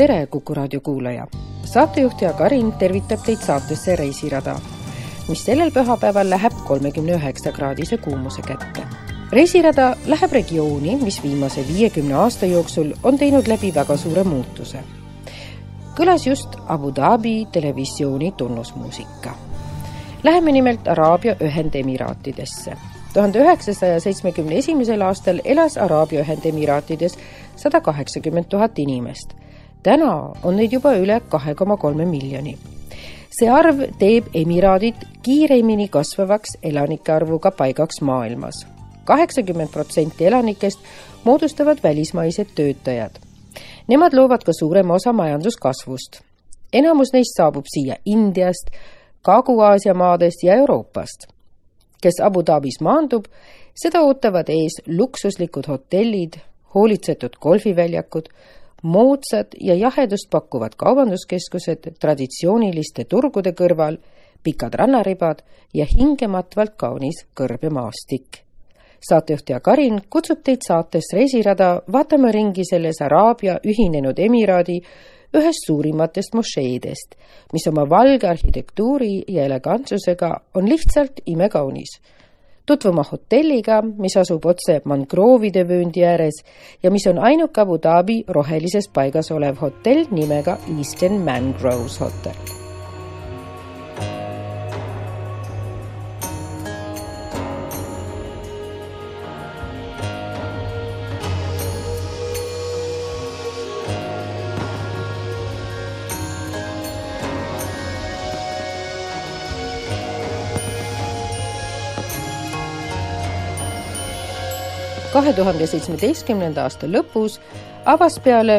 tere, Kuku raadio kuulaja! saatejuhtaja Karin tervitab teid saatesse Reisirada, mis sellel pühapäeval läheb kolmekümne üheksa kraadise kuumuse kätte. reisirada läheb regiooni, mis viimase viiekümne aasta jooksul on teinud läbi väga suure muutuse. kõlas just Abu Dhabi televisiooni tunnusmuusika. Läheme nimelt Araabia Ühendemiraatidesse tuhande üheksasaja seitsmekümne esimesel aastal elas Araabia Ühendemiraatides sada kaheksakümmend tuhat inimest täna on neid juba üle kahe koma kolme miljoni. see arv teeb emiraadid kiiremini kasvavaks elanike arvuga paigaks maailmas. kaheksakümmend protsenti elanikest moodustavad välismaised töötajad. Nemad loovad ka suurema osa majanduskasvust. enamus neist saabub siia Indiast, Kagu-Aasia maadest ja Euroopast. kes Abu Dhabis maandub, seda ootavad ees luksuslikud hotellid, hoolitsetud golfiväljakud, moodsad ja jahedust pakkuvad kaubanduskeskused traditsiooniliste turgude kõrval, pikad rannaribad ja hingematvalt kaunis kõrbemaastik. saatejuhtaja Karin kutsub teid saates Reisirada vaatama ringi selles Araabia Ühinenud Emiraadi ühest suurimatest mošeedest, mis oma valge arhitektuuri ja elegantsusega on lihtsalt imekaunis tutvuma hotelliga, mis asub otse mangroovide vööndi ääres ja mis on ainuke Abu Dhabi rohelises paigas olev hotell nimega Eastern Mangroves Hotel kahe tuhande seitsmeteistkümnenda aasta lõpus avas peale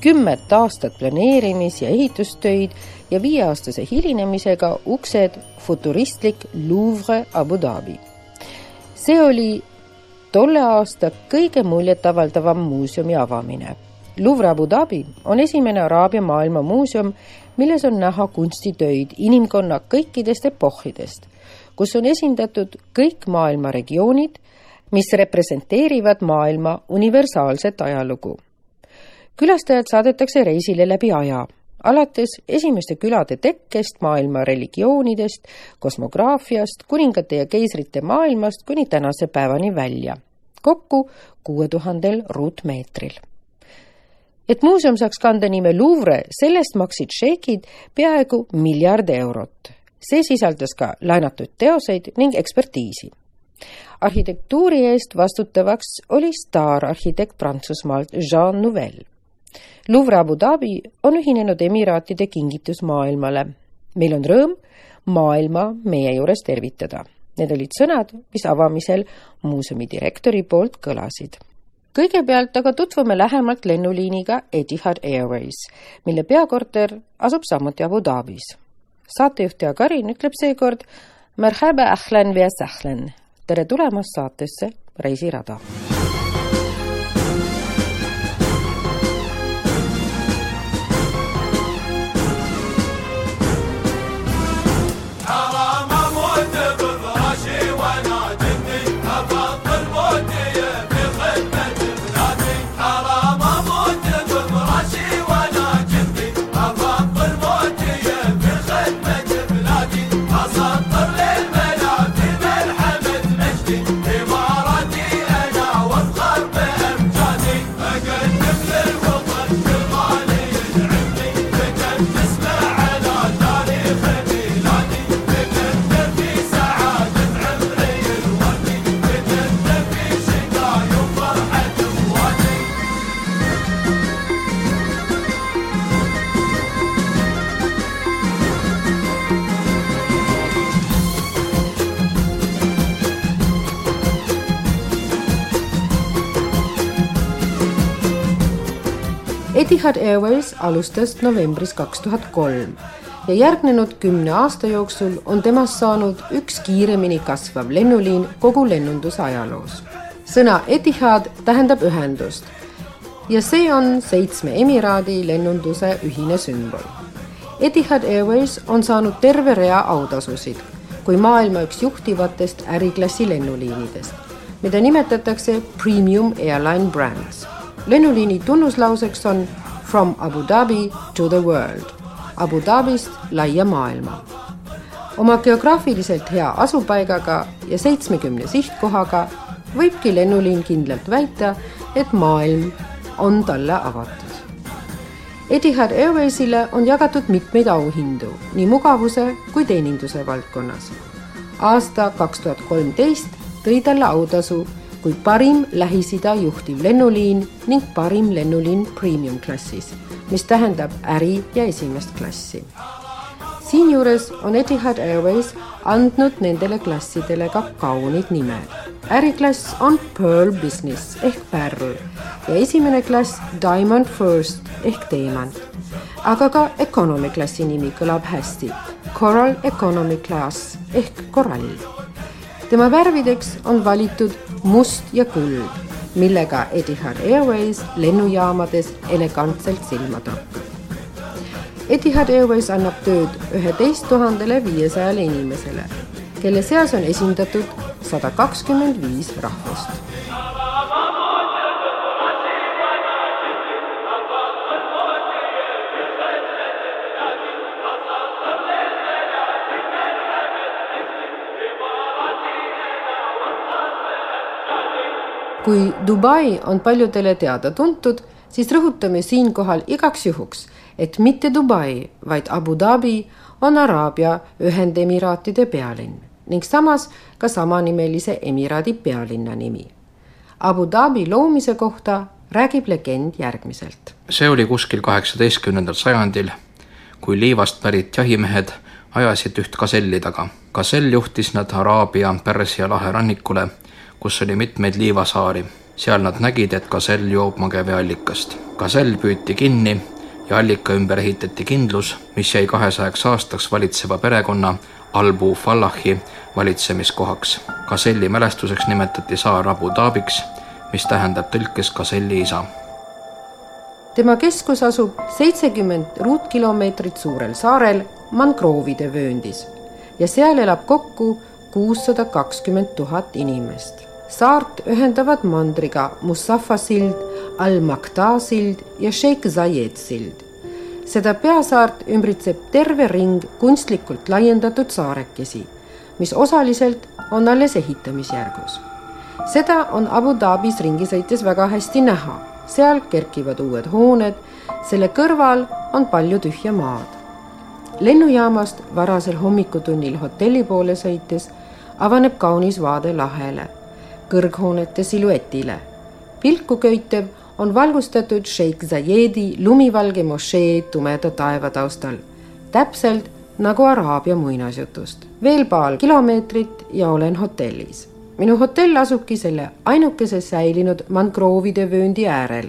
kümmet aastat planeerimis- ja ehitustöid ja viieaastase hilinemisega uksed futuristlik Louvre Abu Dhabi. see oli tolle aasta kõige muljetavaldavam muuseumi avamine. Louvre Abu Dhabi on esimene Araabia maailma muuseum, milles on näha kunstitöid inimkonna kõikidest epohhidest, kus on esindatud kõik maailma regioonid mis representeerivad maailma universaalset ajalugu. külastajad saadetakse reisile läbi aja, alates esimeste külade tekkest, maailma religioonidest, kosmograafiast, kuningate ja keisrite maailmast kuni tänase päevani välja. kokku kuue tuhandel ruutmeetril et muuseum saaks kanda nime Louvre, sellest maksid šeikid peaaegu miljard eurot. see sisaldas ka laenatud teoseid ning ekspertiisi arhitektuuri eest vastutavaks oli staararhitekt Prantsusmaalt Jean Nouvel. Louvre Abu Dhabi on ühinenud Emiraatide kingitus maailmale. meil on rõõm maailma meie juures tervitada. Need olid sõnad, mis avamisel muuseumi direktori poolt kõlasid kõigepealt aga tutvume lähemalt lennuliiniga Etihad Airways, mille peakorter asub samuti Abu Dhabis. saatejuhtaja Karin ütleb seekord Merhaba ahlan via sahlan tere tulemast saatesse Reisirada Etihad Airways alustas novembris kaks tuhat kolm ja järgnenud kümne aasta jooksul on temast saanud üks kiiremini kasvav lennuliin kogu lennunduse ajaloos. sõna Etihad tähendab ühendust ja see on seitsme emiraadi lennunduse ühine sümbol. Etihad Airways on saanud terve rea autasusid kui maailma üks juhtivatest äriklassi lennuliinidest, mida nimetatakse premium airline brands. lennuliini tunnuslauseks on From Abu Dhabi to the world, Abu Dhabist laia maailma. oma geograafiliselt hea asupaigaga ja seitsmekümne sihtkohaga võibki lennuliin kindlalt väita, et maailm on talle avatud. Etihad Airwaysile on jagatud mitmeid auhindu nii mugavuse kui teeninduse valdkonnas. aasta kaks tuhat kolmteist tõi talle autasu kui parim Lähis-Ida juhtiv lennuliin ning parim lennuliin premium-klassis, mis tähendab äri- ja esimest klassi. siinjuures on Etihad Airways andnud nendele klassidele ka kaunid nimed. äriklass on Pearl Business ehk pärl ja esimene klass Diamond First ehk teemant. aga ka economy klassi nimi kõlab hästi. Coral Economy Class ehk korall. tema värvideks on valitud must ja kuld, millega Etihad Airways lennujaamades elegantselt silma torkab. Etihad Airways annab tööd üheteist tuhandele viiesajale inimesele, kelle seas on esindatud sada kakskümmend viis rahvust kui Dubai on paljudele teada-tuntud, siis rõhutame siinkohal igaks juhuks, et mitte Dubai, vaid Abu Dhabi on Araabia Ühendemiraatide pealinn ning samas ka samanimelise emiraadi pealinna nimi. Abu Dhabi loomise kohta räägib legend järgmiselt. see oli kuskil kaheksateistkümnendal sajandil, kui Liivast pärit jahimehed ajasid üht gaselli taga. gasell juhtis nad Araabia Pärsia lahe rannikule kus oli mitmeid liivasaari. seal nad nägid, et gasell joob mageveeallikast. gasell püüti kinni ja allika ümber ehitati kindlus, mis jäi kahesajaks aastaks valitseva perekonna Albu Fallahi valitsemiskohaks. gaselli mälestuseks nimetati saar Abu Dhabiks, mis tähendab tõlkes gaselli isa. tema keskus asub seitsekümmend ruutkilomeetrit suurel saarel mangroovide vööndis ja seal elab kokku kuussada kakskümmend tuhat inimest saart ühendavad mandriga Mustafa sild, Al-Makta sild ja Sheikh Zayed sild. seda peasaart ümbritseb terve ring kunstlikult laiendatud saarekesi, mis osaliselt on alles ehitamisjärgus. seda on Abu Dhabis ringi sõites väga hästi näha, seal kerkivad uued hooned, selle kõrval on palju tühja maad. lennujaamast varasel hommikutunnil hotelli poole sõites avaneb kaunis vaade lahele kõrghoonete siluetile. pilku köitev on valgustatud Sheikh Zayedi lumivalge mošee tumeda taeva taustal, täpselt nagu Araabia muinasjutust. veel paar kilomeetrit ja olen hotellis. minu hotell asubki selle ainukese säilinud mangroovide vööndi äärel,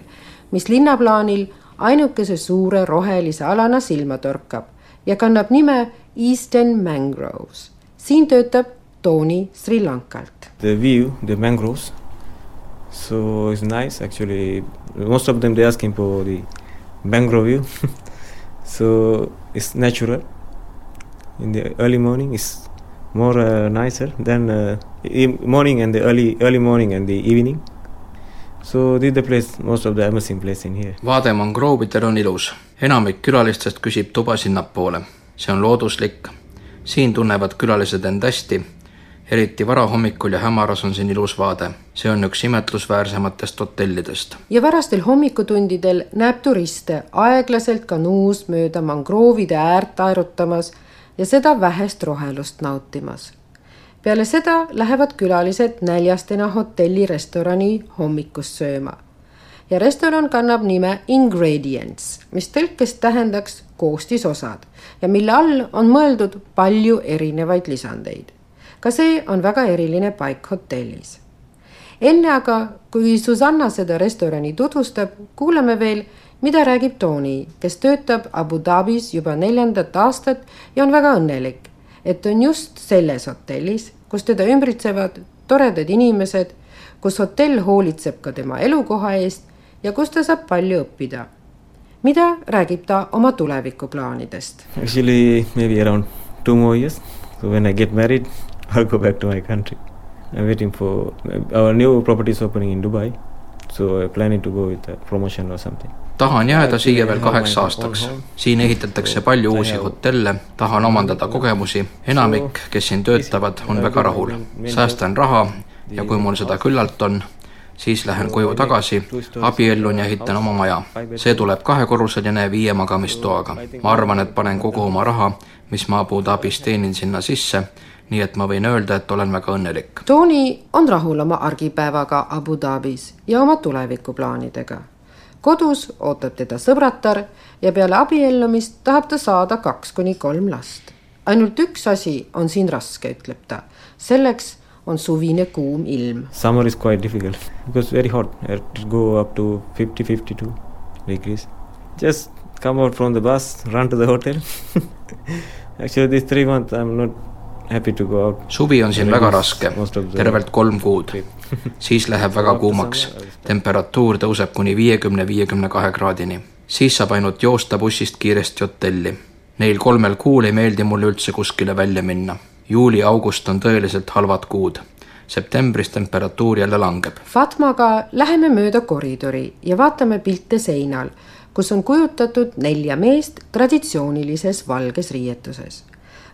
mis linnaplaanil ainukese suure rohelise alana silma torkab ja kannab nime Eastern Mangroves. siin töötab Tony Sri Lankalt the view, the mangroves. So it's nice actually. Most of them they asking for the mangrove view. so it's natural. In the early morning, it's more uh, nicer than uh, morning and the early early morning and the evening. So this is the place, most of the amazing place in here. vaade mangroovidel on ilus. enamik külalistest küsib tuba sinnapoole. see on looduslik. siin tunnevad külalised end hästi eriti varahommikul ja hämaras on siin ilus vaade. see on üks imetlusväärsematest hotellidest. ja varastel hommikutundidel näeb turiste aeglaselt kanuus mööda mangroovide äärt aerutamas ja seda vähest rohelust nautimas. peale seda lähevad külalised näljastena hotellirestorani hommikust sööma ja restoran kannab nime Ingredients, mis tõlkes tähendaks koostisosad ja mille all on mõeldud palju erinevaid lisandeid ka see on väga eriline paik hotellis. enne aga, kui Susanna seda restorani tutvustab, kuulame veel, mida räägib Tony, kes töötab Abu Dhabis juba neljandat aastat ja on väga õnnelik, et on just selles hotellis, kus teda ümbritsevad toredad inimesed, kus hotell hoolitseb ka tema elukoha eest ja kus ta saab palju õppida. mida räägib ta oma tulevikuplaanidest? Actually, maybe around two more years. So when I get married, I'll go back to my country. I'm waiting for our new property is opening in Dubai. So I planning to go with a promotion or something. tahan jääda siia veel kaheks aastaks. siin ehitatakse palju uusi hotelle, tahan omandada kogemusi. enamik, kes siin töötavad, on väga rahul. säästan raha ja kui mul seda küllalt on, siis lähen koju tagasi, abiellun ja ehitan oma maja. see tuleb kahekorruseline viie magamistoaga. ma arvan, et panen kogu oma raha, mis ma Abu Dhabis teenin sinna sisse, nii et ma võin öelda, et olen väga õnnelik. Tony on rahul oma argipäevaga Abu Dhabis ja oma tulevikuplaanidega. kodus ootab teda sõbratar ja peale abiellumist tahab ta saada kaks kuni kolm last. ainult üks asi on siin raske, ütleb ta. selleks on suvine kuum ilm. Summer is quite difficult because very hot. It go up to 50, 52 degrees. Just come out from the bus, run to the hotel. Actually, these three months I'm not suvi on siin väga raske, tervelt kolm kuud. siis läheb väga kuumaks. temperatuur tõuseb kuni viiekümne, viiekümne kahe kraadini. siis saab ainult joosta bussist kiiresti hotelli. Neil kolmel kuul ei meeldi mulle üldse kuskile välja minna juuli-august on tõeliselt halvad kuud. septembris temperatuur jälle langeb. Fatmaga läheme mööda koridori ja vaatame pilte seinal, kus on kujutatud nelja meest traditsioonilises valges riietuses.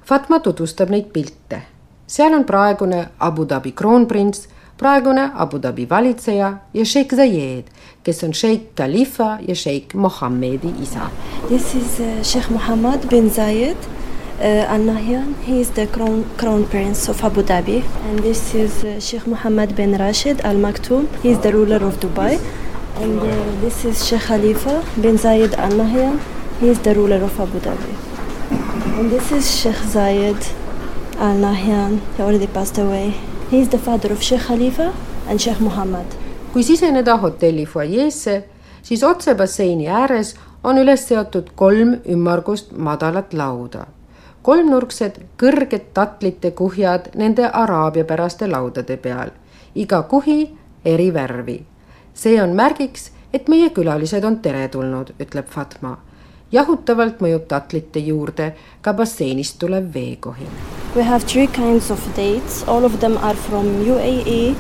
Fatma tutvustab neid pilte. seal on praegune Abu Dhabi kroonprints, praegune Abu Dhabi valitseja ja Sheikh Zayed, kes on Sheikh Khalifa ja Sheikh Mohammedi isa. This is uh, Sheikh Mohammed bin Zayed uh, Al Nahyan. He is the crown, crown prince of Abu Dhabi, and this is uh, Sheikh Mohammed bin Rashid Al Maktoum. He is the ruler of Dubai, and uh, this is Sheikh Khalifa bin Zayed Al Nahyan. He is the ruler of Abu Dhabi, and this is Sheikh Zayed Al Nahyan. He already passed away. He is the father of Sheikh Khalifa and Sheikh Mohammed. kui siseneda hotelli fuajeesse, siis otse basseini ääres on üles seotud kolm ümmargust madalat lauda kolmnurksed kõrged tatlite kuhjad nende araabiapäraste laudade peal, iga kuhi eri värvi. see on märgiks, et meie külalised on teretulnud, ütleb Fatma. Jahutavalt mõjub tatlite juurde ka basseinist tulev veekohin. We have three kinds of dates, all of them are from UAE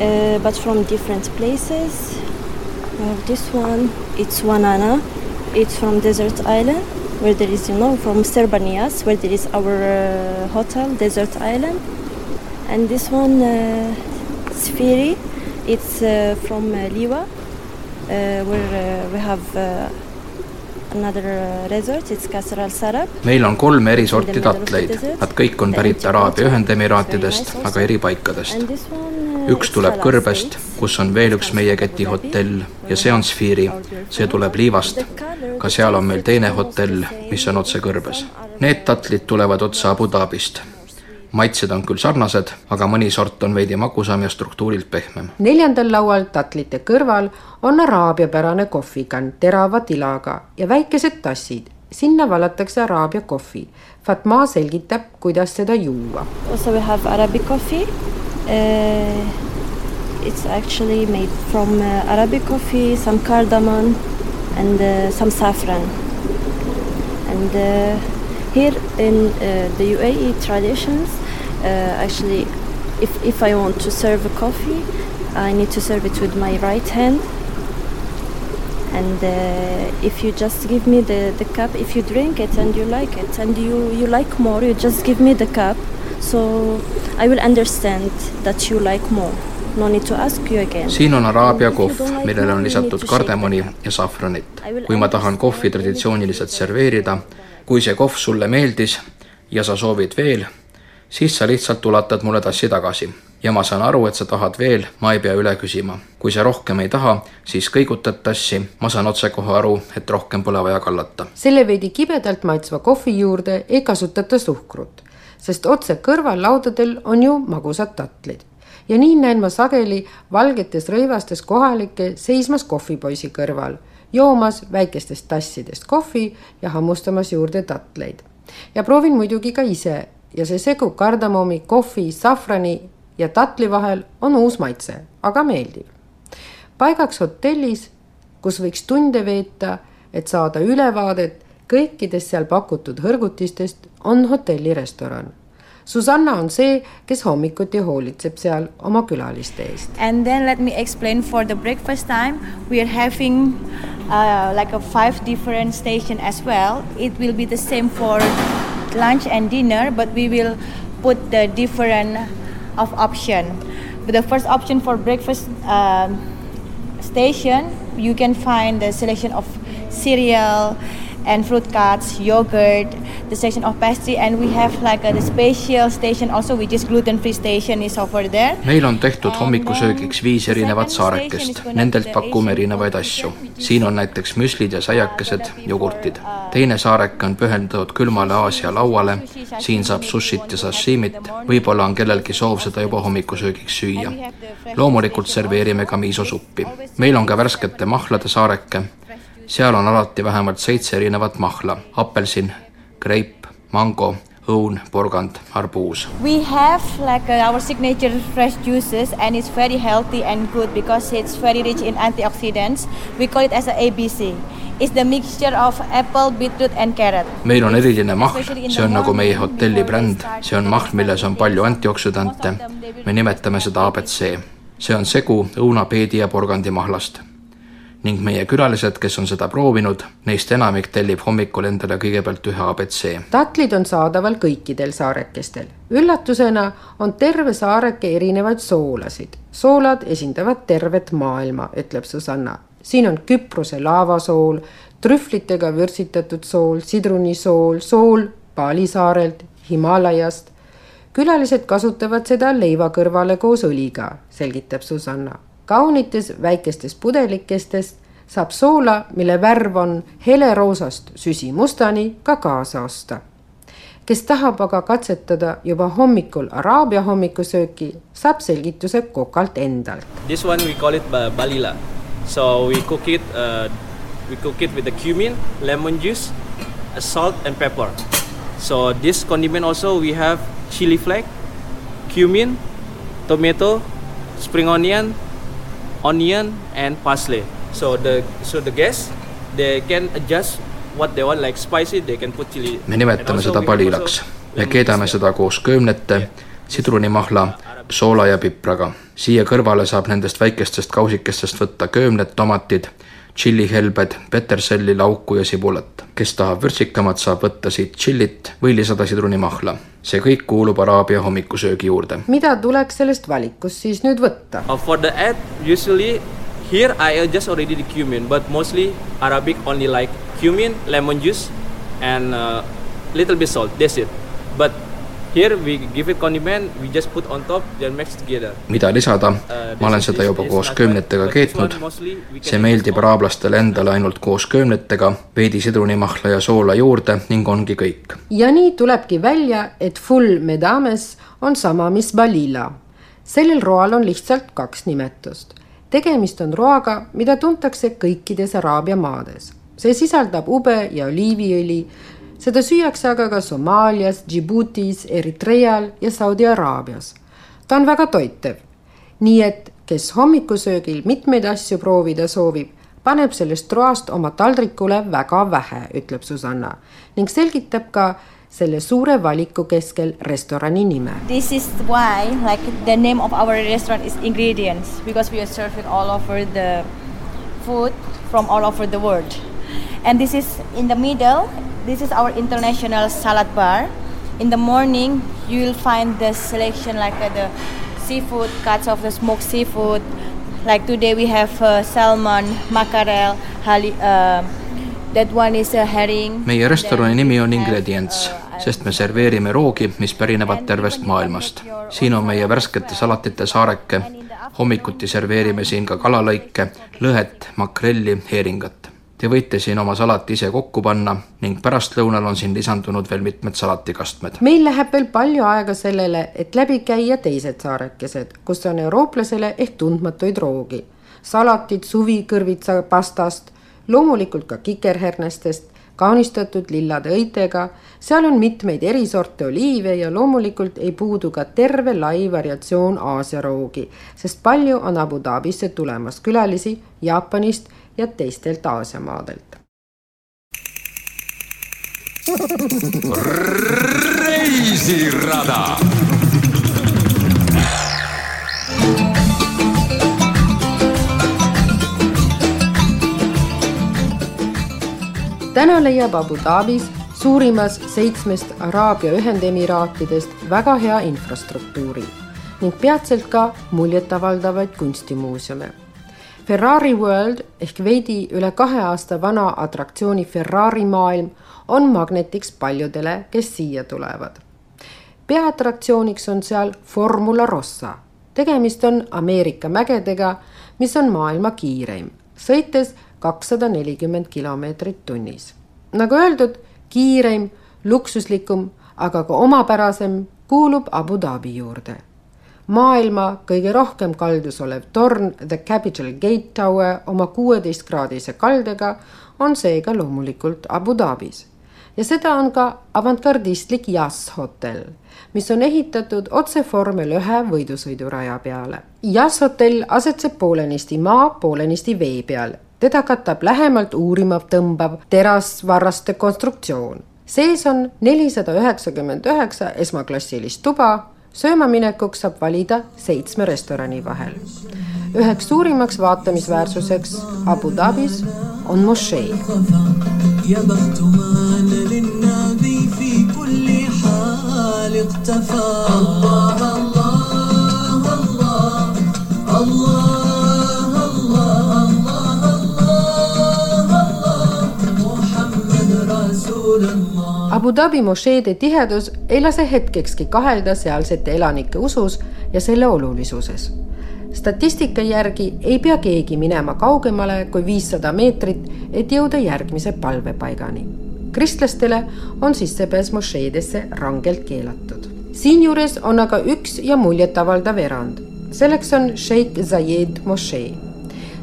uh, but from different places. We have this one, it's Wanana, it's from desert island where there is, you know, from Serbanias, where there is our uh, hotel, Desert Island. And this one, uh, Sfiri, it's uh, from uh, Liwa, uh, where uh, we have uh, meil on kolm eri sorti tatleid, nad kõik on pärit Araabia Ühendemiraatidest, aga eri paikadest. üks tuleb kõrbest, kus on veel üks meie keti hotell ja see on Sfiri, see tuleb Liivast. ka seal on meil teine hotell, mis on otse kõrbes. Need tatlid tulevad otse Abu Dhabist maitsed on küll sarnased, aga mõni sort on veidi magusam ja struktuurilt pehmem. neljandal laual tatlite kõrval on araabiapärane kohvikann terava tilaga ja väikesed tassid. sinna valatakse araabia kohvi. Fatma selgitab, kuidas seda juua. Also we have Arabic coffee uh,. It's actually made from uh, Arabic coffee, some cardamom and uh, some saffron. And uh, here in uh, the UAE traditions, actually, if, if I want to serve a coffee, I need to serve it with my right hand. And uh, if you just give me the, the cup, if you drink it and you like it and you, you like more, you just give me the cup. So I will understand that you like more. No need to ask you again. siin on araabia kohv, millele on lisatud kardemoni ja safranit. kui ma tahan kohvi traditsiooniliselt serveerida, kui see kohv sulle meeldis ja sa soovid veel, siis sa lihtsalt ulatad mulle tassi tagasi ja ma saan aru, et sa tahad veel, ma ei pea üle küsima. kui sa rohkem ei taha, siis kõigutad tassi, ma saan otsekohe aru, et rohkem pole vaja kallata. selle veidi kibedalt maitsva kohvi juurde ei kasutata suhkrut, sest otse kõrval laudadel on ju magusad tatlid ja nii näen ma sageli valgetes rõivastes kohalikke seismas kohvipoisi kõrval, joomas väikestest tassidest kohvi ja hammustamas juurde tatleid. ja proovin muidugi ka ise ja see segu kardamomi, kohvi, safrani ja tatli vahel on uus maitse, aga meeldiv. paigaks hotellis, kus võiks tunde veeta, et saada ülevaadet kõikidest seal pakutud hõrgutistest, on hotellirestoran Susanna on see, kes hommikuti hoolitseb seal oma külaliste eest. And then let me explain for the breakfast time, we are having uh, like a five different station as well. It will be the same for lunch and dinner, but we will put the different of option. But the first option for breakfast uh, station, you can find the selection of cereal and fruit carts, yogurt, the section of pastry and we have like a the special station also which is gluten free station is over there. meil on tehtud hommikusöögiks viis erinevat saarekest, nendelt pakume erinevaid asju. siin on näiteks müslid ja saiakesed, jogurtid. teine saarek on pühendatud külmale Aasia lauale, siin saab sushit ja sashimit, võib-olla on kellelgi soov seda juba hommikusöögiks süüa. loomulikult serveerime ka miisosuppi. meil on ka värskete mahlade saareke seal on alati vähemalt seitse erinevat mahla, apelsin, greip, mango, õun, porgand, arbuus. We have like uh, our signature fresh juices and it's very healthy and good because it's very rich in antioxidants. We call it as a ABC. It's the mixture of apple, beetroot and carrot. meil on eriline mahl, see on nagu meie hotelli bränd, see on mahl, milles on palju antioksüdante. me nimetame seda abc. see on segu õuna, peedi ja porgandimahlast ning meie külalised, kes on seda proovinud, neist enamik tellib hommikul endale kõigepealt ühe abc. tatlid on saadaval kõikidel saarekestel. üllatusena on terve saareke erinevaid soolasid. soolad esindavad tervet maailma, ütleb Susanna. siin on Küprose laavasool, trühvlitega vürtsitatud sool, sidrunisool, sool Bali saarelt, Himalaiast. külalised kasutavad seda leiva kõrvale koos õliga, selgitab Susanna kaunites väikestes pudelikestest saab soola, mille värv on heleroosast süsimustani ka kaasa osta. kes tahab aga katsetada juba hommikul araabia hommikusööki, saab selgituse kokalt endalt. This one we call it balila. So we cook it uh, we cook it with the cumin, lemon juice, salt and pepper. So this condiment also we have chili flake, cumin, tomato, spring onion, onion and parsley. So the so the guests they can adjust what they want like spicy, they can put chili. me nimetame seda palilaks. me keedame seda koos köömnete, sidrunimahla, soola ja pipraga. siia kõrvale saab nendest väikestest kausikestest võtta köömned, tomatid tšillihelbed, peterselli, lauku ja sibulat. kes tahab vürtsikamat, saab võtta siit tšillit või lisada sidrunimahla. See kõik kuulub araabia hommikusöögi juurde. mida tuleks sellest valikust siis nüüd võtta uh,? For the add usually here I adjust already the cumin but mostly Arabic only like cumin, lemon juice and uh, little bit salt, that's it. But Here we give it condiment, we just put on top, then mix together. mida lisada, uh, ma olen seda juba koos köömnetega keetnud. see meeldib araablastele endale ainult koos köömnetega, veidi sidrunimahla ja soola juurde ning ongi kõik. ja nii tulebki välja, et full medames on sama, mis balila. sellel roal on lihtsalt kaks nimetust. tegemist on roaga, mida tuntakse kõikides Araabia maades. see sisaldab ube ja oliiviõli seda süüakse aga ka Somaalias, Djiboutis, Eritreal ja Saudi Araabias. ta on väga toitev. nii et kes hommikusöögil mitmeid asju proovida soovib, paneb sellest roast oma taldrikule väga vähe, ütleb Susanna ning selgitab ka selle suure valiku keskel restorani nime. This is why like the name of our restaurant is ingredients because we are serving all over the food from all over the world. And this is in the middle This is our international salad bar. In the morning, you will find the selection like uh, the seafood, cuts of the smoked seafood. Like today, we have uh, salmon, mackerel, hali, uh, that one is a herring. meie restorani nimi on Ingredients, uh, sest me serveerime roogi, mis pärinevad tervest maailmast. siin on meie värskete salatite saareke, hommikuti serveerime siin ka kalalõike, lõhet, makrelli, heeringat Te võite siin oma salati ise kokku panna ning pärastlõunal on siin lisandunud veel mitmed salatikastmed. meil läheb veel palju aega sellele, et läbi käia teised saarekesed, kus on eurooplasele ehk tundmatuid roogi. salatid suvikõrvitsapastast, loomulikult ka kikerhernestest, kaunistatud lillade õitega, seal on mitmeid eri sorte oliive ja loomulikult ei puudu ka terve lai variatsioon Aasia roogi, sest palju on Abu Dhabisse tulemas külalisi Jaapanist ja teistelt Aasia maadelt. reisirada täna leiab Abu Dhabis, suurimas seitsmest Araabia Ühendemiraatidest, väga hea infrastruktuuri ning peatselt ka muljetavaldavaid kunstimuuseume. Ferrari World ehk veidi üle kahe aasta vana atraktsiooni Ferrari maailm on magnetiks paljudele, kes siia tulevad. peaatraktsiooniks on seal Formula Rossa. tegemist on Ameerika mägedega, mis on maailma kiireim. sõites kakssada nelikümmend kilomeetrit tunnis. nagu öeldud, kiireim, luksuslikum, aga ka omapärasem kuulub Abu Dhabi juurde. Maailma kõige rohkem kaldus olev torn The Capital Gate Tower oma kuueteistkraadise kaldega on seega loomulikult Abu Dhabis ja seda on ka avantgardistlik Yas hotell, mis on ehitatud otse vormel ühe võidusõiduraja peale. Yas hotell asetseb poolenisti maa, poolenisti vee peal teda katab lähemalt uurima tõmbav terasvarraste konstruktsioon. sees on nelisada üheksakümmend üheksa esmaklassilist tuba, söömaminekuks saab valida seitsme restorani vahel. üheks suurimaks vaatamisväärsuseks Abu Dhabis on mošee. يا بخت Abu Dhabi mošeede tihedus ei lase hetkekski kahelda sealsete elanike usus ja selle olulisuses. statistika järgi ei pea keegi minema kaugemale kui viissada meetrit, et jõuda järgmise palvepaigani. kristlastele on sissepääs mošeedesse rangelt keelatud. siinjuures on aga üks ja muljetavaldav erand. selleks on Sheikh Zayed mošee.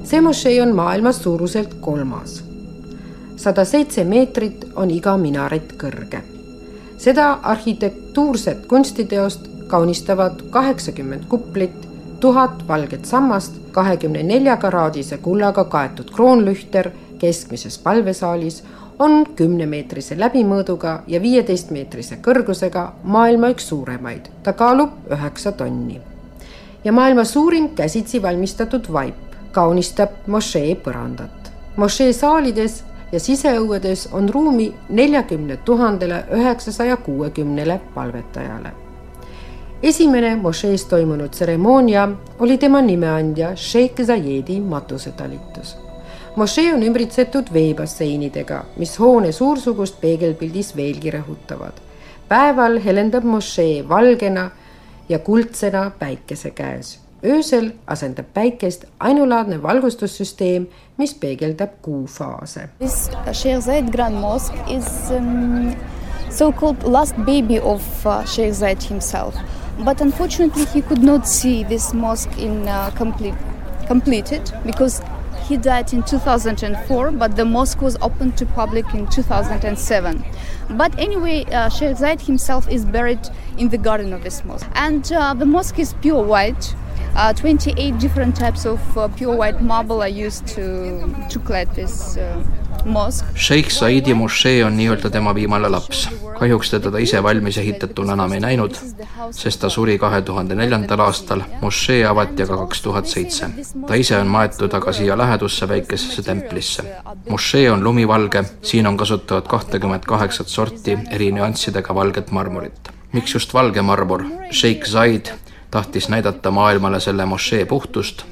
see mošee on maailmas suuruselt kolmas sada seitse meetrit on iga minaret kõrge. seda arhitektuurset kunstiteost kaunistavad kaheksakümmend kuplit, tuhat valget sammast, kahekümne nelja karaadise kullaga kaetud kroonlühter keskmises palvesaalis on kümnemeetrise läbimõõduga ja viieteistmeetrise kõrgusega maailma üks suuremaid. ta kaalub üheksa tonni. ja maailma suurim käsitsi valmistatud vaip kaunistab mošee põrandat. mošee saalides ja siseõuedes on ruumi neljakümne tuhandele üheksasaja kuuekümnele palvetajale. esimene mošees toimunud tseremoonia oli tema nimeandja Sheikh Zayedi matusetalitus. mošee on ümbritsetud veebasseinidega, mis hoone suursugust peegelpildis veelgi rõhutavad. päeval helendab mošee valgena ja kuldsena päikese käes öösel asendab päikest ainulaadne valgustussüsteem, mis peegeldab kuufaase. This Sheikh Zayed Grand Mosque is um, so-called last baby of uh, Sheikh Zayed himself. But unfortunately he could not see this mosque in uh, complete, completed because he died in 2004 but the mosque was opened to public in 2007 but anyway uh, Sheikh Zayed himself is buried in the garden of this mosque and uh, the mosque is pure white Uh, 28 different types of uh, pure white marble are used to, to clad this uh. Sheikh Saidi mošee on nii-öelda tema viimane laps. kahjuks teda ta ise valmis ehitatuna enam ei näinud, sest ta suri kahe tuhande neljandal aastal, mošee avati aga kaks tuhat seitse. ta ise on maetud aga siia lähedusse väikesesse templisse. mošee on lumivalge, siin on kasutavad kahtekümmet kaheksat sorti eri nüanssidega valget marmorit. miks just valge marmor? Sheikh Zaid tahtis näidata maailmale selle mošee puhtust,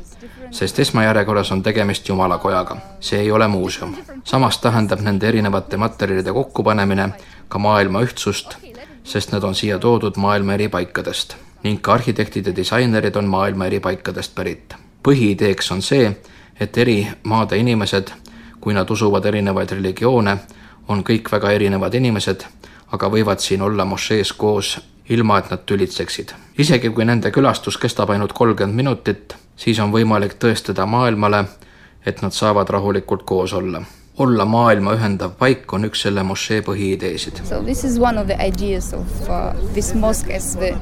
sest esmajärjekorras on tegemist jumalakojaga, see ei ole muuseum. samas tähendab nende erinevate materjalide kokkupanemine ka maailma ühtsust, sest need on siia toodud maailma eri paikadest ning ka arhitektid ja disainerid on maailma eri paikadest pärit. põhiideeks on see, et eri maade inimesed kui nad usuvad erinevaid religioone, on kõik väga erinevad inimesed, aga võivad siin olla mošees koos, ilma et nad tülitseksid. isegi kui nende külastus kestab ainult kolmkümmend minutit, siis on võimalik tõestada maailmale, et nad saavad rahulikult koos olla olla maailma ühendav paik on üks selle mošee põhiideesid. So this is one of the ideas of uh, this mosque as the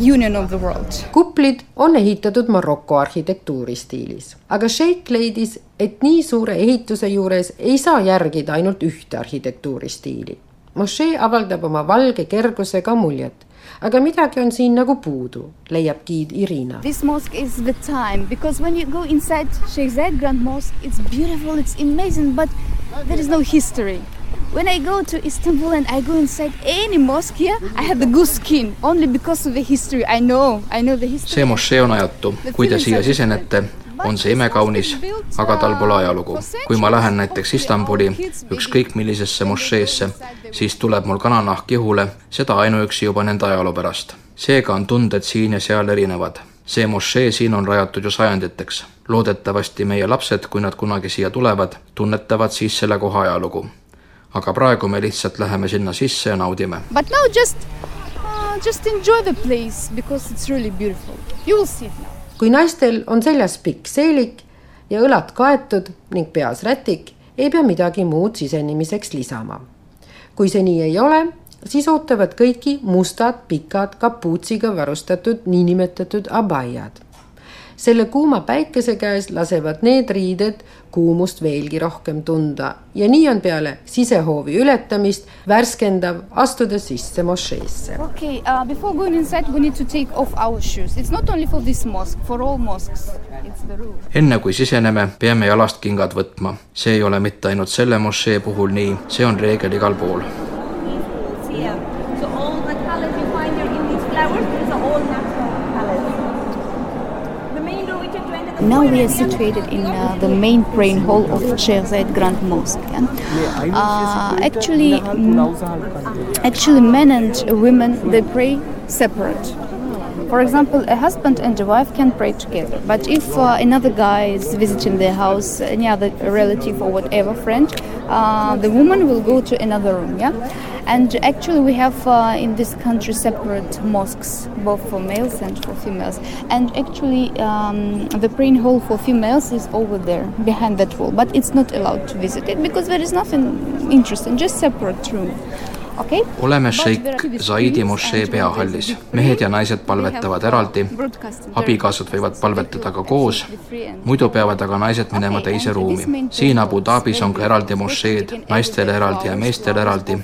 union of the world. kuplid on ehitatud Maroko arhitektuuri stiilis, aga Sheikh leidis, et nii suure ehituse juures ei saa järgida ainult ühte arhitektuuri stiili. Mošee avaldab oma valge kergusega muljet aga midagi on siin nagu puudu, leiab giid Irina. This mosque is the time because when you go inside Sheikh Zayed Grand Mosque, it's beautiful, it's amazing, but there is no history. When I go to Istanbul and I go inside any mosque here, I have the goose skin only because of the history. I know, I know the history. see mošee on ajatu, kui te siia sisenete, on see imekaunis, aga tal pole ajalugu. kui ma lähen näiteks Istanbuli ükskõik millisesse mošeesse, siis tuleb mul kananahk ihule, seda ainuüksi juba nende ajaloo pärast. seega on tunded siin ja seal erinevad. see mošee siin on rajatud ju sajanditeks. loodetavasti meie lapsed, kui nad kunagi siia tulevad, tunnetavad siis selle koha ajalugu. aga praegu me lihtsalt läheme sinna sisse ja naudime. But now just uh, just enjoy the place because it's really beautiful. You will see it now kui naistel on seljas pikk seelik ja õlad kaetud ning peas rätik, ei pea midagi muud sisenemiseks lisama. kui see nii ei ole, siis ootavad kõiki mustad pikad kapuutsiga varustatud niinimetatud abaiad selle kuuma päikese käes lasevad need riided kuumust veelgi rohkem tunda ja nii on peale sisehoovi ületamist värskendav astuda sisse mošeesse. okei okay, uh,, before going inside we need to take off our shoes, it's not only for this mosque, for all mosques. enne kui siseneme, peame jalast kingad võtma, see ei ole mitte ainult selle mošee puhul nii, see on reegel igal pool. Now we are situated in uh, the main praying hall of Sheikh Grand Mosque. Uh, actually, mm, actually, men and women they pray separate. For example, a husband and a wife can pray together. But if uh, another guy is visiting their house, any other relative or whatever friend, uh, the woman will go to another room. Yeah. And actually, we have uh, in this country separate mosques, both for males and for females. And actually, um, the praying hall for females is over there, behind that wall. But it's not allowed to visit it because there is nothing interesting, just separate room. Oleme šeik Zaidi mošee peahallis. mehed ja naised palvetavad eraldi, abikaasad võivad palvetada ka koos, muidu peavad aga naised minema teise ruumi. siin Abu Dhabis on ka eraldi mošeed, naistele eraldi ja meestele eraldi.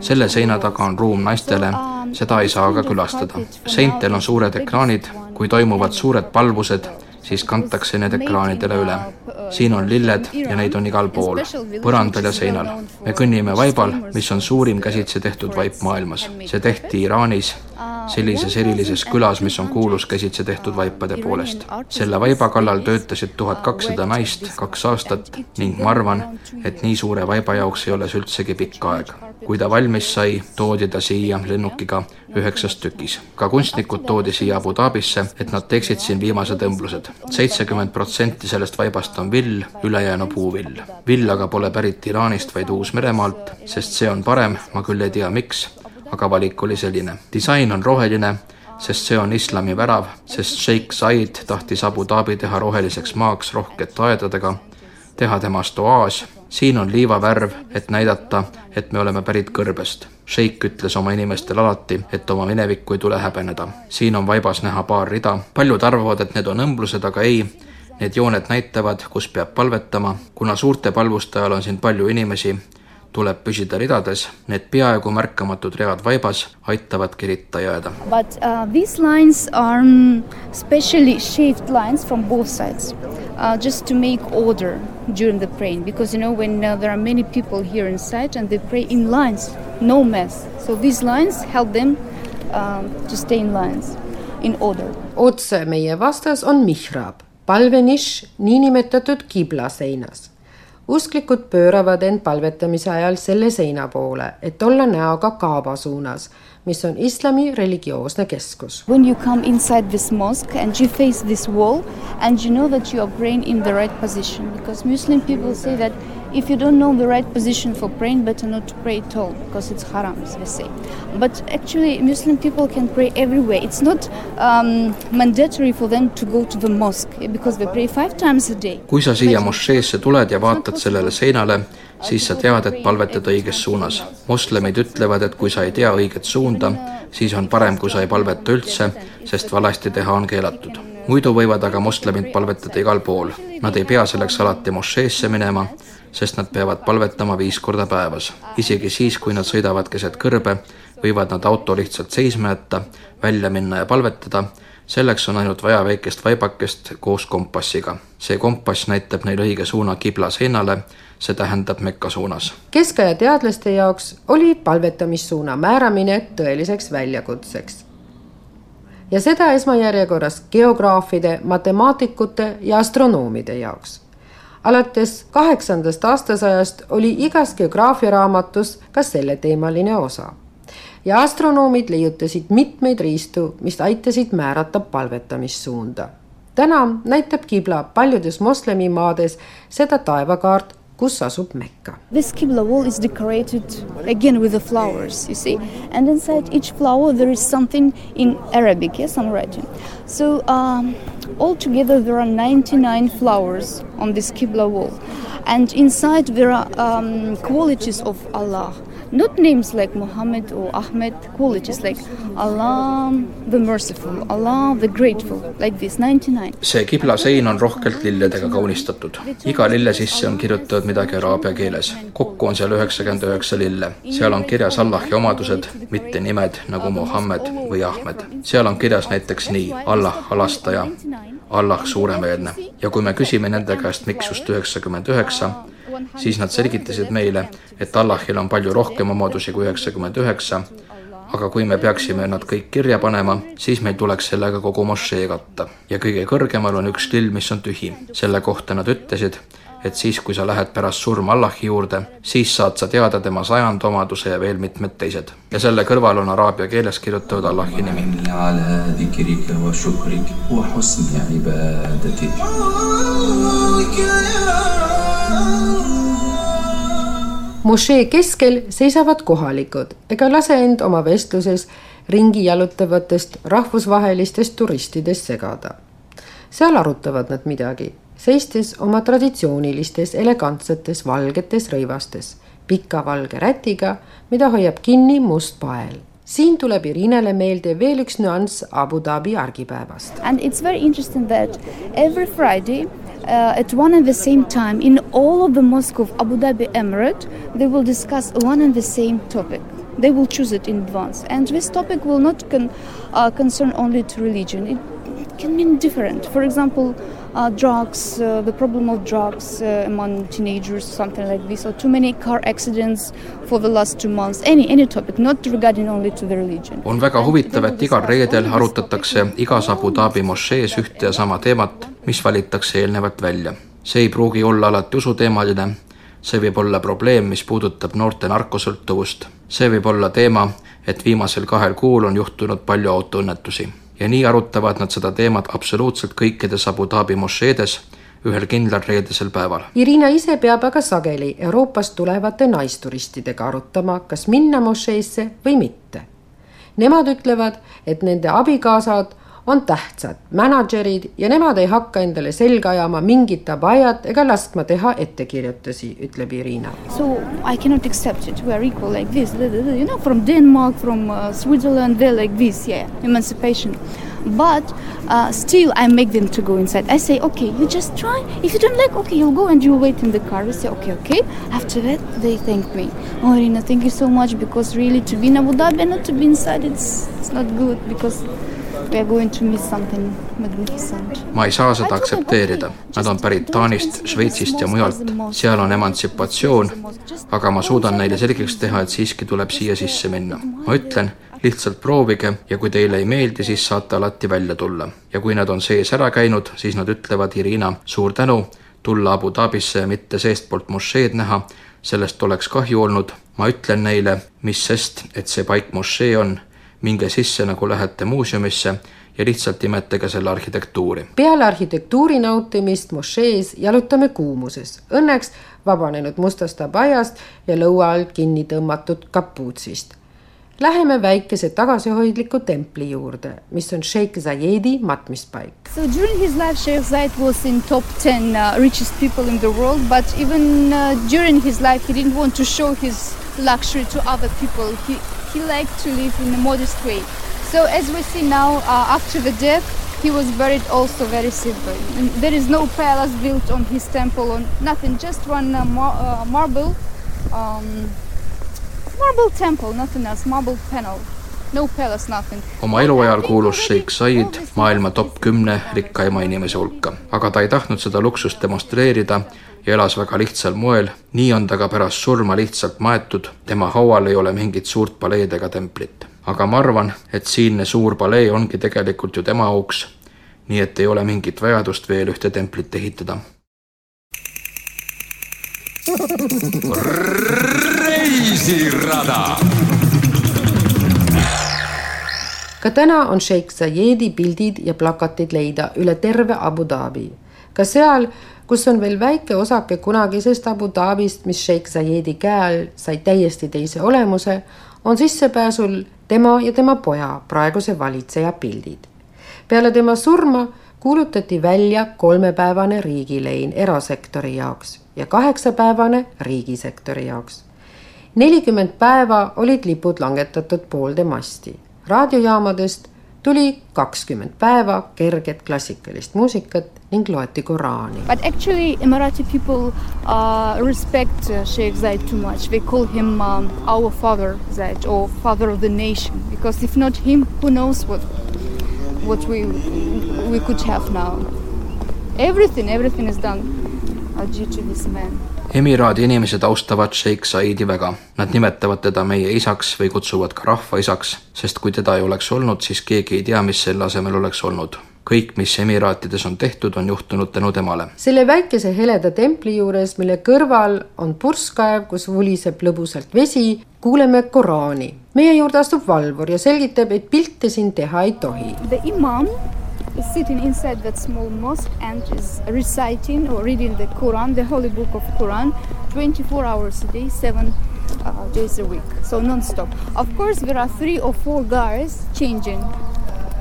selle seina taga on ruum naistele, seda ei saa aga külastada. seintel on suured ekraanid, kui toimuvad suured palvused siis kantakse need ekraanidele üle. siin on lilled ja neid on igal pool, põrandal ja seinal. me kõnnime vaibal, mis on suurim käsitsi tehtud vaip maailmas. see tehti Iraanis sellises erilises külas, mis on kuulus käsitsi tehtud vaipade poolest. selle vaiba kallal töötasid tuhat kakssada naist kaks aastat ning ma arvan, et nii suure vaiba jaoks ei ole see üldsegi pikk aeg. kui ta valmis sai, toodi ta siia lennukiga üheksas tükis. ka kunstnikud toodi siia Abu Dhabisse, et nad teeksid siin viimased õmblused. seitsekümmend protsenti sellest vaibast on vill, ülejäänu puuvill. vill aga pole pärit Iraanist, vaid Uus-Meremaalt, sest see on parem, ma küll ei tea, miks aga valik oli selline. disain on roheline, sest see on islami värav, sest Sheikh Said tahtis Abu Dhabi teha roheliseks maaks rohkete aedadega, teha temast oaas. siin on liivavärv, et näidata, et me oleme pärit kõrbest. Sheikh ütles oma inimestele alati, et oma minevikku ei tule häbeneda. siin on vaibas näha paar rida, paljud arvavad, et need on õmblused, aga ei Need jooned näitavad, kus peab palvetama, kuna suurte palvuste ajal on siin palju inimesi, tuleb püsida ridades, need peaaegu märkamatud read vaibas aitavadki ritta jääda. But uh, these lines are um, specially shaped lines from both sides uh, just to make order during the praying because you know when uh, there are many people here inside and they pray in lines, no mess. So these lines help them um, to stay in lines, in order. otse meie vastas on mihrab, palvenišš niinimetatud kibla seinas usklikud pööravad end palvetamise ajal selle seina poole, et olla näoga Kaaba suunas, mis on islami religioosne keskus. When you come inside this mosque and you face this wall and you know that you are praying in the right position because Muslim people say that if you don't know the right position for praying, better not to pray at all because it's haram, as they say. But actually, Muslim people can pray everywhere. It's not um, mandatory for them to go to the mosque because they pray five times a day. kui sa siia mošeesse tuled ja vaatad sellele seinale, siis sa tead, et palvetad õiges suunas. moslemid ütlevad, et kui sa ei tea õiget suunda, siis on parem, kui sa ei palveta üldse, sest valesti teha on keelatud. muidu võivad aga moslemid palvetada igal pool. Nad ei pea selleks alati mošeesse minema sest nad peavad palvetama viis korda päevas. isegi siis, kui nad sõidavad keset kõrbe, võivad nad auto lihtsalt seisma jätta, välja minna ja palvetada, selleks on ainult vaja väikest vaibakest koos kompassiga. see kompass näitab neile õige suuna kibla seinale, see tähendab Mekka suunas. keskaja teadlaste jaoks oli palvetamissuuna määramine tõeliseks väljakutseks ja seda esmajärjekorras geograafide, matemaatikute ja astronoomide jaoks alates kaheksandast aastasajast oli igas geograafiaraamatus ka selleteemaline osa. ja astronoomid leiutasid mitmeid riistu, mis aitasid määrata palvetamissuunda. täna näitab kibla paljudes moslemimaades seda taevakaart kus asub Mekka. This Qibla wall is decorated again with the flowers, you see, and inside each flower there is something in Arabic, yes, I'm writing. So um, altogether there are 99 flowers on this Qibla wall, and inside there are um, qualities of Allah. Not names like Muhammad or Ahmed, qualities like Allah the merciful, Allah the grateful, like this, 99. see kibla sein on rohkelt lilledega kaunistatud. iga lille sisse on kirjutatud midagi araabia keeles. kokku on seal üheksakümmend üheksa lille. seal on kirjas Allahi omadused, mitte nimed nagu Muhammad või Ahmed. seal on kirjas näiteks nii, Allah halastaja, Allah suuremeelne. ja kui me küsime nende käest, miks just üheksakümmend üheksa, siis nad selgitasid meile, et Allahil on palju rohkem omadusi kui üheksakümmend üheksa, aga kui me peaksime nad kõik kirja panema, siis meil tuleks sellega kogu mošee katta. ja kõige kõrgemal on üks lill, mis on tühi. selle kohta nad ütlesid, et siis, kui sa lähed pärast surma Allahi juurde, siis saad sa teada tema sajandomaduse ja veel mitmed teised. ja selle kõrval on araabia keeles kirjutatud Allahi nimi. Mošee keskel seisavad kohalikud ega lase end oma vestluses ringi jalutavatest rahvusvahelistest turistidest segada. seal arutavad nad midagi, seistes oma traditsioonilistes elegantsetes valgetes rõivastes, pika valge rätiga, mida hoiab kinni must pael siin tuleb Irinele meelde veel üks nüanss Abu Dhabi argipäevast. And it's very interesting that every Friday uh, at one and the same time in all of the mosque of Abu Dhabi Emirate, they will discuss one and the same topic. They will choose it in advance, and this topic will not con- uh, concern only to religion. It can mean different. For example, uh, drugs, uh, the problem of drugs uh, among teenagers, something like this, or too many car accidents for the last two months. Any any topic, not regarding only to the religion. on väga huvitav, et igal reedel arutatakse igas Abu Dhabi mošees ühte ja sama teemat, mis valitakse eelnevalt välja. see ei pruugi olla alati usuteemaline, see võib olla probleem, mis puudutab noorte narkosõltuvust, see võib olla teema, et viimasel kahel kuul on juhtunud palju autoõnnetusi ja nii arutavad nad seda teemat absoluutselt kõikides Abu Dhabi mošeedes ühel kindlal reedesel päeval. Irina ise peab aga sageli Euroopast tulevate naisturistidega arutama, kas minna mošeesse või mitte. Nemad ütlevad, et nende abikaasad on tähtsad mänedžerid ja nemad ei hakka endale selga ajama mingit abajat ega laskma teha ettekirjutusi, ütleb Irina. So I cannot accept it, we are equal like this, you know, from Denmark, from uh, Switzerland, they are like this, yeah, emancipation. But uh, still, I make them to go inside. I say, okay, you just try. If you don't like, okay, you'll go and you'll wait in the car. We say, okay, okay. After that, they thank me. Oh, Irina, thank you so much because really to be in Abu Dhabi and not to be inside, it's it's not good because ma ei saa seda aktsepteerida, nad on pärit Taanist, Šveitsist ja mujalt, seal on emantsipatsioon, aga ma suudan neile selgeks teha, et siiski tuleb siia sisse minna. ma ütlen, lihtsalt proovige ja kui teile ei meeldi, siis saate alati välja tulla. ja kui nad on sees ära käinud, siis nad ütlevad, Irina, suur tänu, tulla Abu Dhabisse ja mitte seestpoolt mošeed näha, sellest oleks kahju olnud. ma ütlen neile, mis sest, et see paik mošee on, minge sisse, nagu lähete muuseumisse ja lihtsalt imetage selle arhitektuuri. peale arhitektuuri nautimist mošees jalutame kuumuses, õnneks vabanenud mustast abaiast ja lõua alt kinni tõmmatud kapuutsist. Läheme väikese tagasihoidliku templi juurde, mis on Sheikh Zayedi matmispaik. So during his life, Sheikh Zayed was in top 10 uh, richest people in the world, but even uh, during his life, he didn't want to show his luxury to other people. He, he liked to live in a modest way. So as we see now, uh, after the death, he was buried also very simple. There is no palace built on his temple or nothing, just one uh, mar uh, marble, um, marble temple, nothing else, marble panel. No palace, nothing. oma eluajal kuulus Sheikh Said maailma top kümne rikkaima inimese hulka, aga ta ei tahtnud seda luksust demonstreerida ja elas väga lihtsal moel. nii on ta ka pärast surma lihtsalt maetud, tema haual ei ole mingit suurt paleed ega templit aga ma arvan, et siinne suur palee ongi tegelikult ju tema auks. nii et ei ole mingit vajadust veel ühte templit ehitada. reisirada. Ka täna on Sheikh Zayedi pildid ja plakatid leida üle terve Abu Dhabi. ka seal, kus on veel väike osake kunagisest Abu Dhabist, mis Sheikh Zayedi käe all sai täiesti teise olemuse, on sissepääsul tema ja tema poja, praeguse valitseja pildid. peale tema surma kuulutati välja kolmepäevane riigilein erasektori jaoks ja kaheksapäevane riigisektori jaoks. nelikümmend päeva olid lipud langetatud poolde masti. Raadiojaamadest tuli kakskümmend päeva kerget klassikalist muusikat ning loeti Koraani. But actually Emirati people uh, respect uh, Sheikh Zayed too much. They call him um, our father Zayed or father of the nation because if not him, who knows what what we we could have now. Everything, everything is done uh, due to this man. Emiraadi inimesed austavad Sheikh Saidi väga. Nad nimetavad teda meie isaks või kutsuvad ka rahvaisaks, sest kui teda ei oleks olnud, siis keegi ei tea, mis selle asemel oleks olnud kõik, mis Emiraatides on tehtud, on juhtunud tänu temale. selle väikese heleda templi juures, mille kõrval on purskkaev, kus vuliseb lõbusalt vesi, kuuleme Koraani. meie juurde astub valvur ja selgitab, et pilte siin teha ei tohi. The imam is sitting inside that small mosque and is reciting or reading the Quran, the holy book of Quran, 24 hours a day, seven uh, days a week, so non-stop. Of course, there are three or four guys changing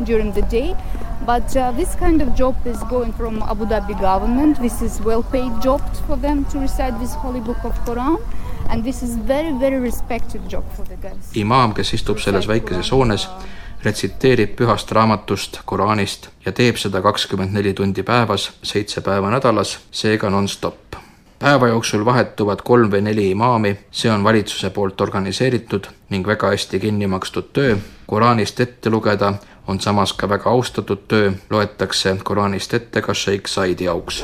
during the day, but uh, this kind of job is going from Abu Dhabi government. This is well-paid job for them to recite this holy book of Quran. And this is very, very respected job for the guys. imaam, kes istub selles väikeses hoones, retsiteerib pühast raamatust, Koraanist ja teeb seda kakskümmend neli tundi päevas, seitse päeva nädalas, seega nonstop. päeva jooksul vahetuvad kolm või neli imaami, see on valitsuse poolt organiseeritud ning väga hästi kinni makstud töö. Koraanist ette lugeda on samas ka väga austatud töö, loetakse Koraanist ette ka Sheikh Saidi auks.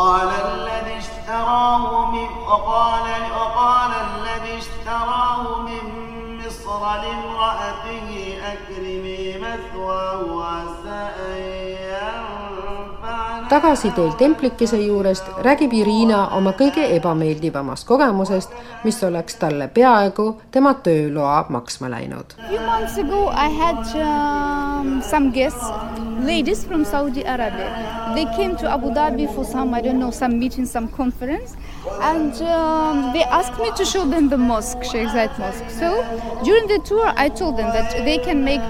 وقال الذي اشتراه من وقال وقال الذي اشتراه من مصر لامرأته أكرمي مثواه عسى أن tagasiteel templikese juurest räägib Irina oma kõige ebameeldivamast kogemusest, mis oleks talle peaaegu tema tööloa maksma läinud. Few months ago, I had um, some guests, ladies from Saudi Arabia. They came to Abu Dhabi for some, I don't know, some meeting, some conference, and um, they asked me to show them the mosque, Sheikh Zayed Mosque. So during the tour, I told them that they can make,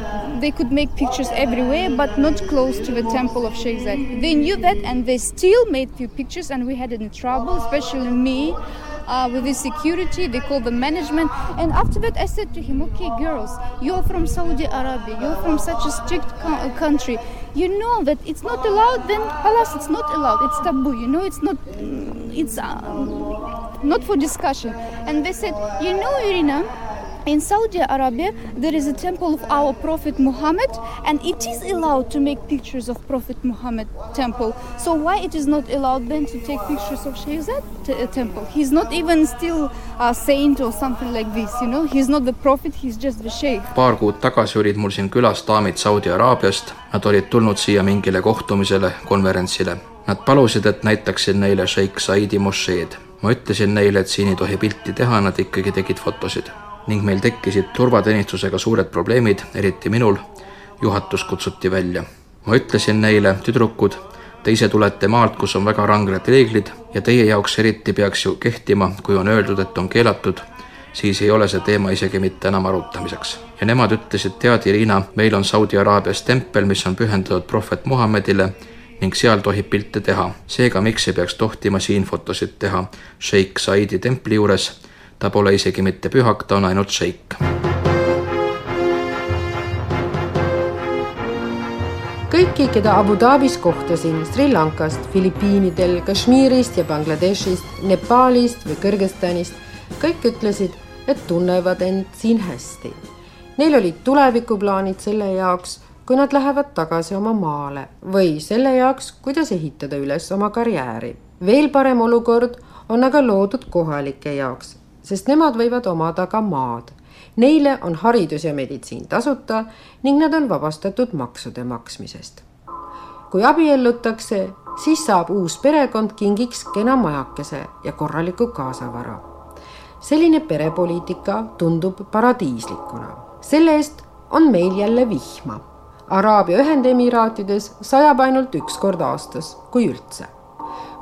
they could make pictures everywhere, but not close to the temple of Sheikh Zayed. They knew that, and they still made few pictures, and we had any trouble, especially me. uh, with the security. They call the management. And after that, I said to him, "Okay, girls, you're from Saudi Arabia. You're from such a strict co- country. You know that it's not allowed. Then, alas, it's not allowed. It's taboo. You know, it's not. It's uh, not for discussion." And they said, "You know, Irina." In Saudi Arabia, there is a temple of our Prophet Muhammad, and it is allowed to make pictures of Prophet Muhammad temple. So why it is not allowed then to take pictures of t- uh, temple? He's not even still a saint or something like this, you know. He's not the prophet. He's just the sheikh. paar kuud tagasi olid mul siin külas daamid Saudi Araabiast. Nad olid tulnud siia mingile kohtumisele, konverentsile. Nad palusid, et näitaksin neile Sheikh Saidi mošeed. ma ütlesin neile, et siin ei tohi pilti teha, nad ikkagi tegid fotosid ning meil tekkisid turvateenistusega suured probleemid, eriti minul. juhatus kutsuti välja. ma ütlesin neile, tüdrukud, te ise tulete maalt, kus on väga ranged reeglid ja teie jaoks eriti peaks ju kehtima, kui on öeldud, et on keelatud, siis ei ole see teema isegi mitte enam arutamiseks. ja nemad ütlesid, tead, Irina, meil on Saudi Araabias tempel, mis on pühendatud prohvet Muhamedile ning seal tohib pilte teha. seega miks ei peaks tohtima siin fotosid teha Sheikh Saidi templi juures ta pole isegi mitte pühak, ta on ainult šeik. kõiki, keda Abu Dhabis kohtasin Sri Lankast, Filipiinidel, Kashmirist ja Bangladeshist, Nepaalist või Kõrgõzstanist, kõik ütlesid, et tunnevad end siin hästi. Neil olid tulevikuplaanid selle jaoks, kui nad lähevad tagasi oma maale või selle jaoks, kuidas ehitada üles oma karjääri. veel parem olukord on aga loodud kohalike jaoks, sest nemad võivad omada ka maad. Neile on haridus ja meditsiin tasuta ning nad on vabastatud maksude maksmisest. kui abiellutakse, siis saab uus perekond kingiks kena majakese ja korraliku kaasavara. selline perepoliitika tundub paradiislikuna. selle eest on meil jälle vihma. Araabia Ühendemiraatides sajab ainult üks kord aastas, kui üldse.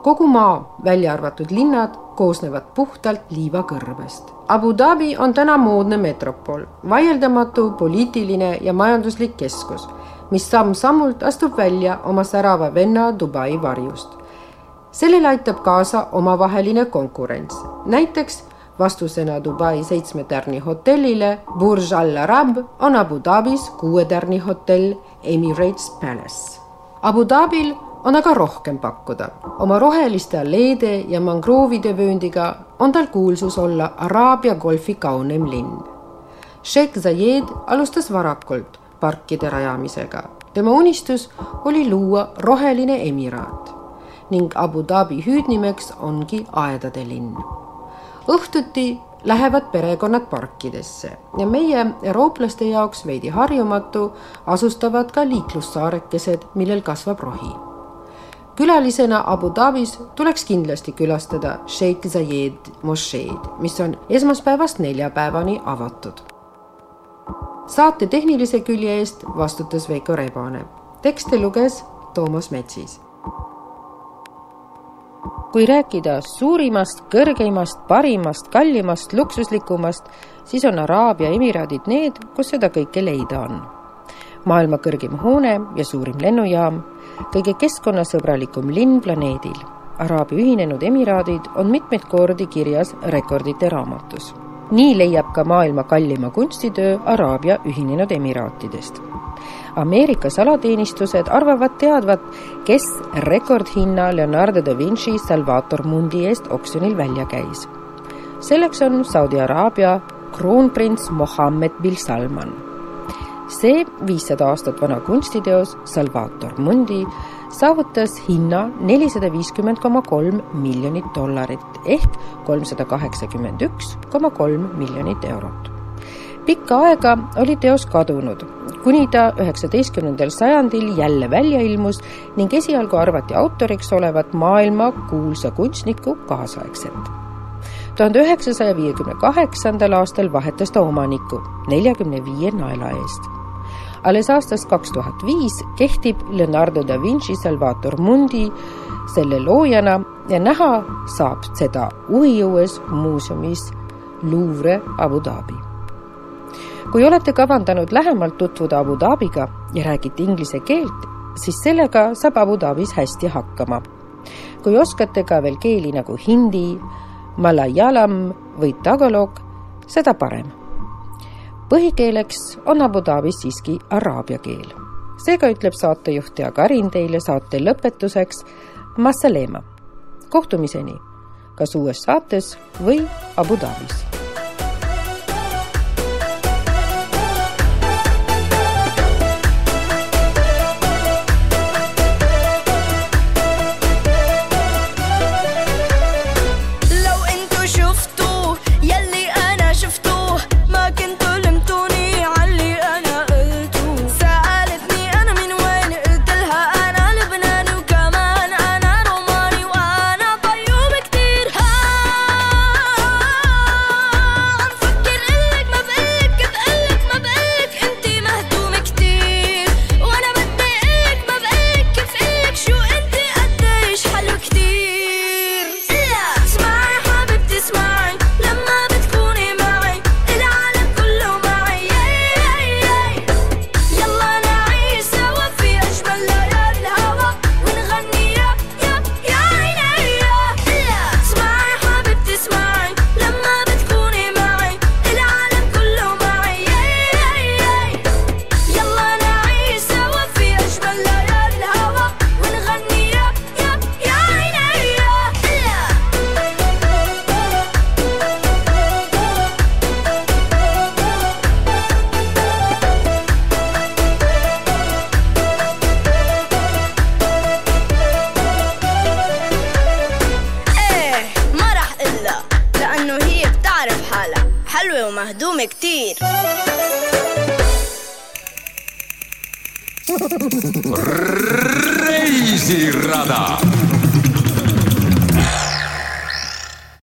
kogu maa, välja arvatud linnad, koosnevad puhtalt liivakõrbest. Abu Dhabi on täna moodne metropol, vaieldamatu poliitiline ja majanduslik keskus, mis samm-sammult astub välja oma särava venna Dubai varjust. sellele aitab kaasa omavaheline konkurents, näiteks vastusena Dubai seitsme tärni hotellile Burj Al Arab on Abu Dhabis kuue tärni hotell Emirates Palace. Abu Dhabil on aga rohkem pakkuda. oma roheliste alleede ja mangroovide vööndiga on tal kuulsus olla Araabia golfi kaunim linn. Sheikh Zayed alustas varakult parkide rajamisega. tema unistus oli luua roheline emiraat ning Abu Dhabi hüüdnimeks ongi aedade linn. õhtuti lähevad perekonnad parkidesse ja meie eurooplaste jaoks veidi harjumatu asustavad ka liiklussaarekesed, millel kasvab rohi külalisena Abu Dhabis tuleks kindlasti külastada Sheikh Zayed mošeed, mis on esmaspäevast neljapäevani avatud. saate tehnilise külje eest vastutas Veiko Rebane. tekste luges Toomas Metsis. kui rääkida suurimast, kõrgeimast, parimast, kallimast, luksuslikumast, siis on Araabia Emiraadid need, kus seda kõike leida on. maailma kõrgim hoone ja suurim lennujaam kõige keskkonnasõbralikum linn planeedil. Araabia Ühinenud Emiraadid on mitmeid kordi kirjas rekordite raamatus. nii leiab ka maailma kallima kunstitöö Araabia Ühinenud Emiraatidest. Ameerika salateenistused arvavad teadvat, kes rekordhinna Leonardo da Vinci Salvator Mundi eest oksjonil välja käis. selleks on Saudi Araabia kroonprints Mohammed bin Salman see viissada aastat vana kunstiteos Salvator Mundi saavutas hinna nelisada viiskümmend koma kolm miljonit dollarit ehk kolmsada kaheksakümmend üks koma kolm miljonit eurot. pikka aega oli teos kadunud, kuni ta üheksateistkümnendal sajandil jälle välja ilmus ning esialgu arvati autoriks olevat maailma kuulsa kunstniku kaasaegset tuhande üheksasaja viiekümne kaheksandal aastal vahetas ta omanikku neljakümne viie naela eest alles aastast kaks tuhat viis kehtib Leonardo da Vinci Salvator Mundi selle loojana ja näha saab seda ujujõues muuseumis Louvre Abu Dhabi. kui olete kavandanud lähemalt tutvuda Abu Dhabiga ja räägite inglise keelt, siis sellega saab Abu Dhabis hästi hakkama. kui oskate ka veel keeli nagu hindi, malajalam või tagalog, seda parem põhikeeleks on Abu Dhabis siiski araabia keel. seega ütleb saatejuht Jaak Arin teile saate lõpetuseks Massalema. kohtumiseni kas uues saates või Abu Dhabis